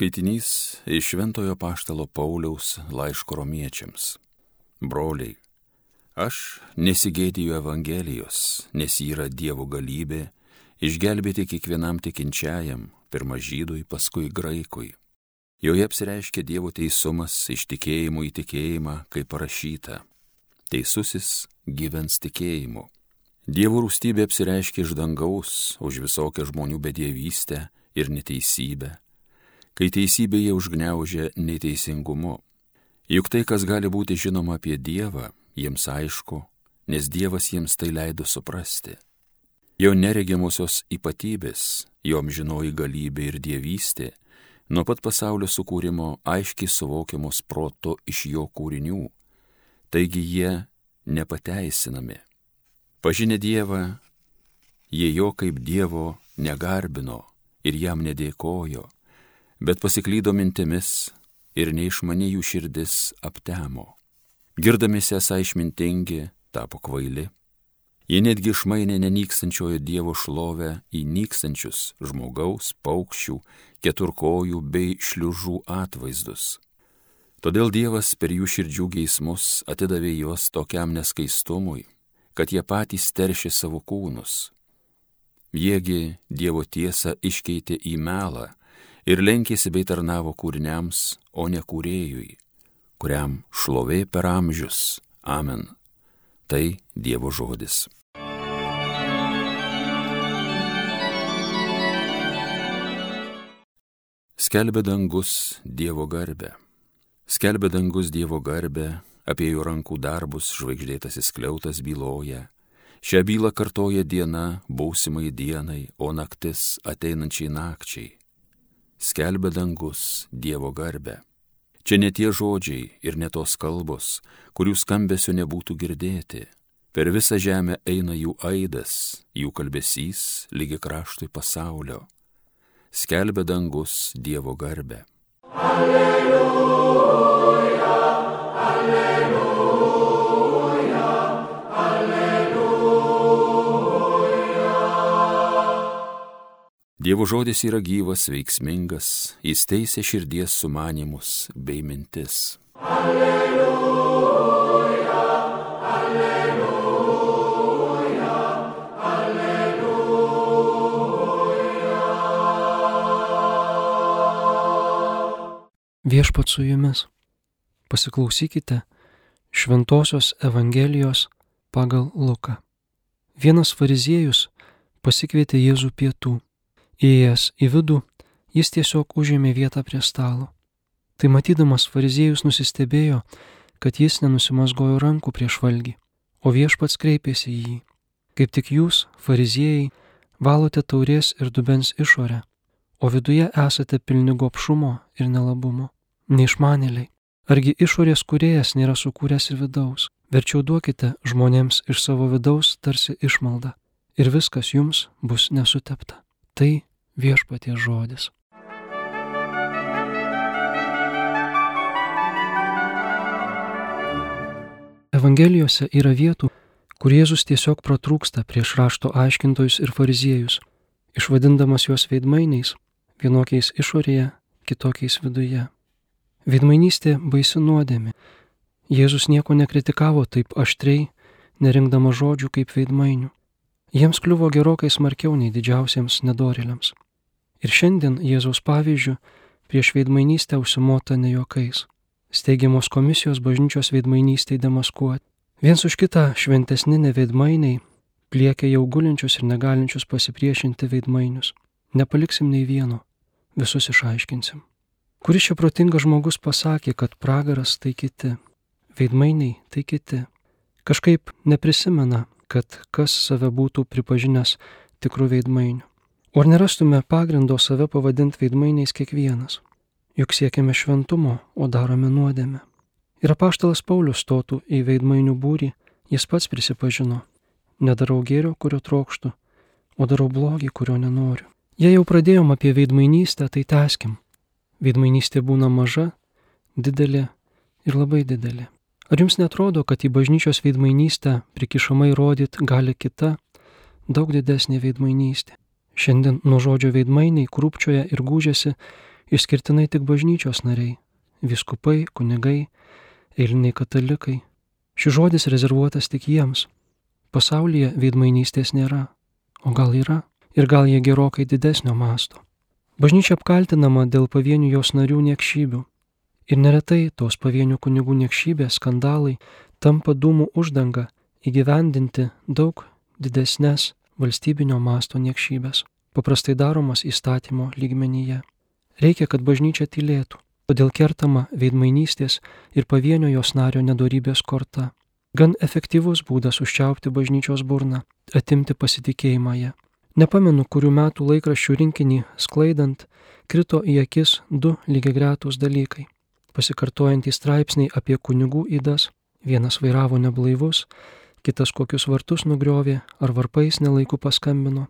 Skaitinys iš Šventojo Paštalo Pauliaus laiško romiečiams. Broliai, aš nesigėdiju Evangelijos, nes ji yra Dievo galybė išgelbėti kiekvienam tikinčiajam, pirmą žydui, paskui graikui. Joje apsireiškia Dievo teisumas iš tikėjimo į tikėjimą, kaip parašyta. Teisusis gyvens tikėjimu. Dievo rūstybė apsireiškia iš dangaus už visokią žmonių bedėvystę ir neteisybę kai teisybė jie užgneužia neteisingumu. Juk tai, kas gali būti žinoma apie Dievą, jiems aišku, nes Dievas jiems tai leido suprasti. Jo neregiamusios ypatybės, jom žinoji galybė ir dievystė, nuo pat pasaulio sukūrimo aiškiai suvokiamos proto iš jo kūrinių, taigi jie nepateisinami. Pažinę Dievą, jie jo kaip Dievo negarbino ir jam nedėkojo bet pasiklydo mintimis ir neišmani jų širdis aptemo. Girdamisi esą išmintingi, tapo kvaili. Jie netgi išmainė nenykstančiojo Dievo šlovę į nykstančius žmogaus, paukščių, keturkojų bei šliužų atvaizdus. Todėl Dievas per jų širdžių geismus atidavė juos tokiam neskaistumui, kad jie patys teršė savo kūnus. Jiegi Dievo tiesą iškeitė į melą ir lenkėsi bei tarnavo kūriniams, o ne kūrėjui, kuriam šlovė per amžius. Amen. Tai Dievo žodis. Skelbė dangus Dievo garbę. Skelbė dangus Dievo garbę, apie jų rankų darbus žvaigždėtasis kliautas byloja. Šią bylą kartoja diena, būsimai dienai, o naktis ateinančiai nakčiai skelbia dangus Dievo garbę. Čia ne tie žodžiai ir ne tos kalbos, kurių skambesio nebūtų girdėti. Per visą žemę eina jų aidas, jų kalbesys lygi kraštui pasaulio. Skelbia dangus Dievo garbę. Alleluja. Dievo žodis yra gyvas, veiksmingas, jis teisė širdies sumanimus bei mintis. Alleluja, alleluja, alleluja. Viešpat su jumis. Pasiklausykite Šventojios Evangelijos pagal Luką. Vienas fariziejus pasikvietė Jėzų pietų Įėjęs į vidų, jis tiesiog užėmė vietą prie stalo. Tai matydamas fariziejus nusistebėjo, kad jis nenusimasgojo rankų prieš valgį, o viešpats kreipėsi į jį. Kaip tik jūs, fariziejai, valote taurės ir dubens išorę, o viduje esate pilni gopšumo ir nelabumo. Neišmanėliai, argi išorės kuriejas nėra sukūręs ir vidaus, verčiau duokite žmonėms iš savo vidaus tarsi išmaldą, ir viskas jums bus nesutepta. Tai viešpatie žodis. Evangelijose yra vietų, kur Jėzus tiesiog pratrūksta prieš rašto aiškintojus ir fariziejus, išvadindamas juos veidmainiais, vienokiais išorėje, kitokiais viduje. Veidmainystė baisi nuodėmi. Jėzus nieko nekritikavo taip aštriai, nerinkdama žodžių kaip veidmainių. Jiems kliuvo gerokai smarkiau nei didžiausiems nedorėliams. Ir šiandien Jėzaus pavyzdžių prieš veidmainystę užsimota ne juokais. Steigiamos komisijos bažnyčios veidmainystėj demaskuoti. Viens už kitą šventesni neveidmainiai pliekia jau gulinčius ir negalinčius pasipriešinti veidmainius. Nepaliksim nei vieno, visus išaiškinsim. Kuris čia protingas žmogus pasakė, kad pragaras tai kiti, veidmainiai tai kiti. Kažkaip neprisimena, kad kas save būtų pripažinęs tikrų veidmainių. Ar nerastume pagrindo save pavadinti veidmainiais kiekvienas? Juk siekiame šventumo, o darome nuodėmę. Ir apaštalas Paulius stotų į veidmainių būrį, jis pats prisipažino, nedarau gėrio, kurio trokštų, o darau blogį, kurio nenoriu. Jei jau pradėjom apie veidmainystę, tai teskim. Veidmainystė būna maža, didelė ir labai didelė. Ar jums netrodo, kad į bažnyčios veidmainystę prikišamai rodyt gali kita, daug didesnė veidmainystė? Šiandien nuo žodžio veidmainiai krūpčioja ir gūžiasi išskirtinai tik bažnyčios nariai - viskupai, kunigai, eiliniai katalikai. Šis žodis rezervuotas tik jiems. Pasaulyje veidmainystės nėra, o gal yra, ir gal jie gerokai didesnio masto. Bažnyčia apkaltinama dėl pavienių jos narių niekšybių. Ir neretai tos pavienių kunigų niekšybės skandalai tampa dūmų uždanga įgyvendinti daug didesnės valstybinio masto niekšybės, paprastai daromas įstatymo lygmenyje. Reikia, kad bažnyčia tylėtų, todėl kertama veidmainystės ir pavienio jos nario nedorybės korta. Gan efektyvus būdas užčiaupti bažnyčios burną, atimti pasitikėjimą ją. Nepamenu, kurių metų laikraščių rinkinį sklaidant, krito į akis du lygiai gretus dalykai. Pasikartojantys straipsniai apie kunigų įdas, vienas vairavo neblaivus, kitas kokius vartus nugriovė ar varpais nelaiku paskambino.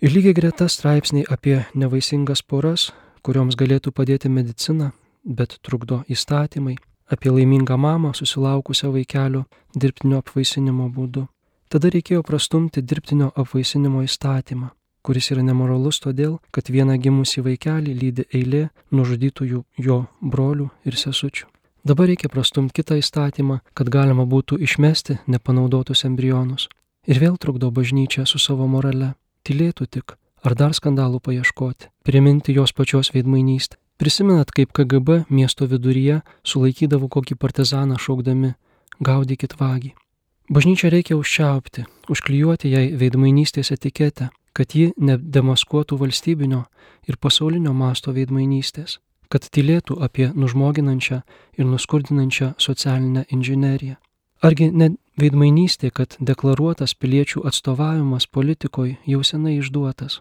Ir lygiai greta straipsniai apie nevaisingas poras, kurioms galėtų padėti medicina, bet trukdo įstatymai, apie laimingą mamą susilaukusią vaikelio dirbtinio apvaisinimo būdu. Tada reikėjo prastumti dirbtinio apvaisinimo įstatymą, kuris yra nemoralus todėl, kad vieną gimusį vaikelį lydi eilė nužudytųjų jo brolių ir sesučių. Dabar reikia prastumti kitą įstatymą, kad galima būtų išmesti nepanaudotus embrionus. Ir vėl trukdo bažnyčia su savo morale. Tylėtų tik, ar dar skandalų paieškoti, priminti jos pačios veidmainystę. Prisimenat, kaip KGB miesto viduryje sulaikydavo kokį partizaną šaukdami - gaudykit vagį. Bažnyčia reikia užčiaupti, užklijuoti jai veidmainystės etiketę, kad ji nedemaskuotų valstybinio ir pasaulinio masto veidmainystės kad tylėtų apie nužmoginančią ir nuskurdinančią socialinę inžineriją. Argi ne veidmainystė, kad deklaruotas piliečių atstovavimas politikoje jau senai išduotas?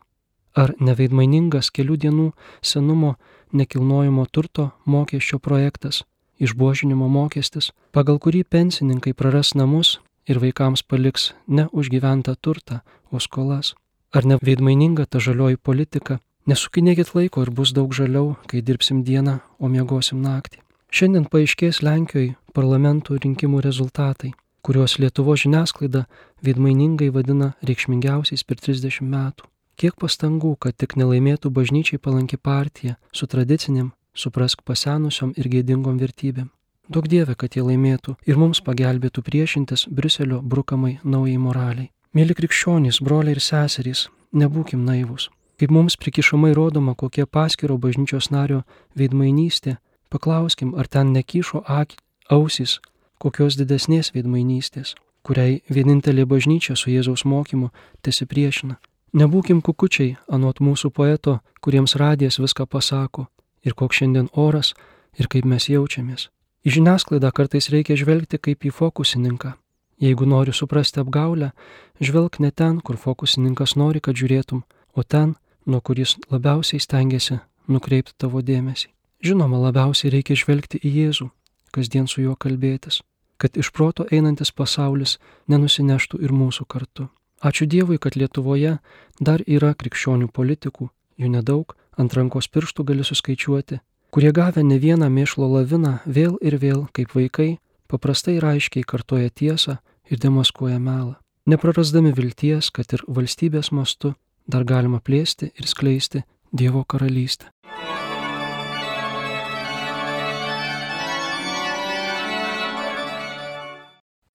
Ar neveidmainingas kelių dienų senumo nekilnojimo turto mokesčio projektas, išbuožinimo mokestis, pagal kurį pensininkai praras namus ir vaikams paliks ne užgyventą turtą, o skolas? Ar neveidmaininga ta žalioji politika, Nesukinėkit laiko ir bus daug žaliau, kai dirbsim dieną, o miegosim naktį. Šiandien paaiškės Lenkijoje parlamentų rinkimų rezultatai, kuriuos Lietuvo žiniasklaida vidmainingai vadina reikšmingiausiais per 30 metų. Kiek pastangų, kad tik nelaimėtų bažnyčiai palanki partija su tradiciniam, suprask pasenusiom ir gėdingom vertybėm. Daug dievė, kad jie laimėtų ir mums pagelbėtų priešintis Briuselio brukamai naujai moraliai. Mėly krikščionys, broliai ir seserys, nebūkim naivus. Kaip mums prikišamai rodoma, kokie paskiro bažnyčios nario veidmainystė, paklauskim, ar ten nekyšo akį, ausis kokios didesnės veidmainystės, kuriai vienintelė bažnyčia su Jėzaus mokymu tesipriešina. Nebūkim kukučiai anot mūsų poeto, kuriems radijas viską pasako, ir koks šiandien oras, ir kaip mes jaučiamės. Į žiniasklaidą kartais reikia žvelgti kaip į fokusininką. Jeigu nori suprasti apgaulę, žvelg ne ten, kur fokusininkas nori, kad žiūrėtum, o ten, nuo kuris labiausiai stengiasi nukreipti tavo dėmesį. Žinoma, labiausiai reikia žvelgti į Jėzų, kasdien su juo kalbėtis, kad iš proto einantis pasaulis nenusineštų ir mūsų kartu. Ačiū Dievui, kad Lietuvoje dar yra krikščionių politikų, jų nedaug, ant rankos pirštų gali suskaičiuoti, kurie gavę ne vieną mėšlo laviną vėl ir vėl, kaip vaikai, paprastai ir aiškiai kartoja tiesą ir demaskuoja melą, neprarasdami vilties, kad ir valstybės mastu dar galima plėsti ir skleisti Dievo karalystę.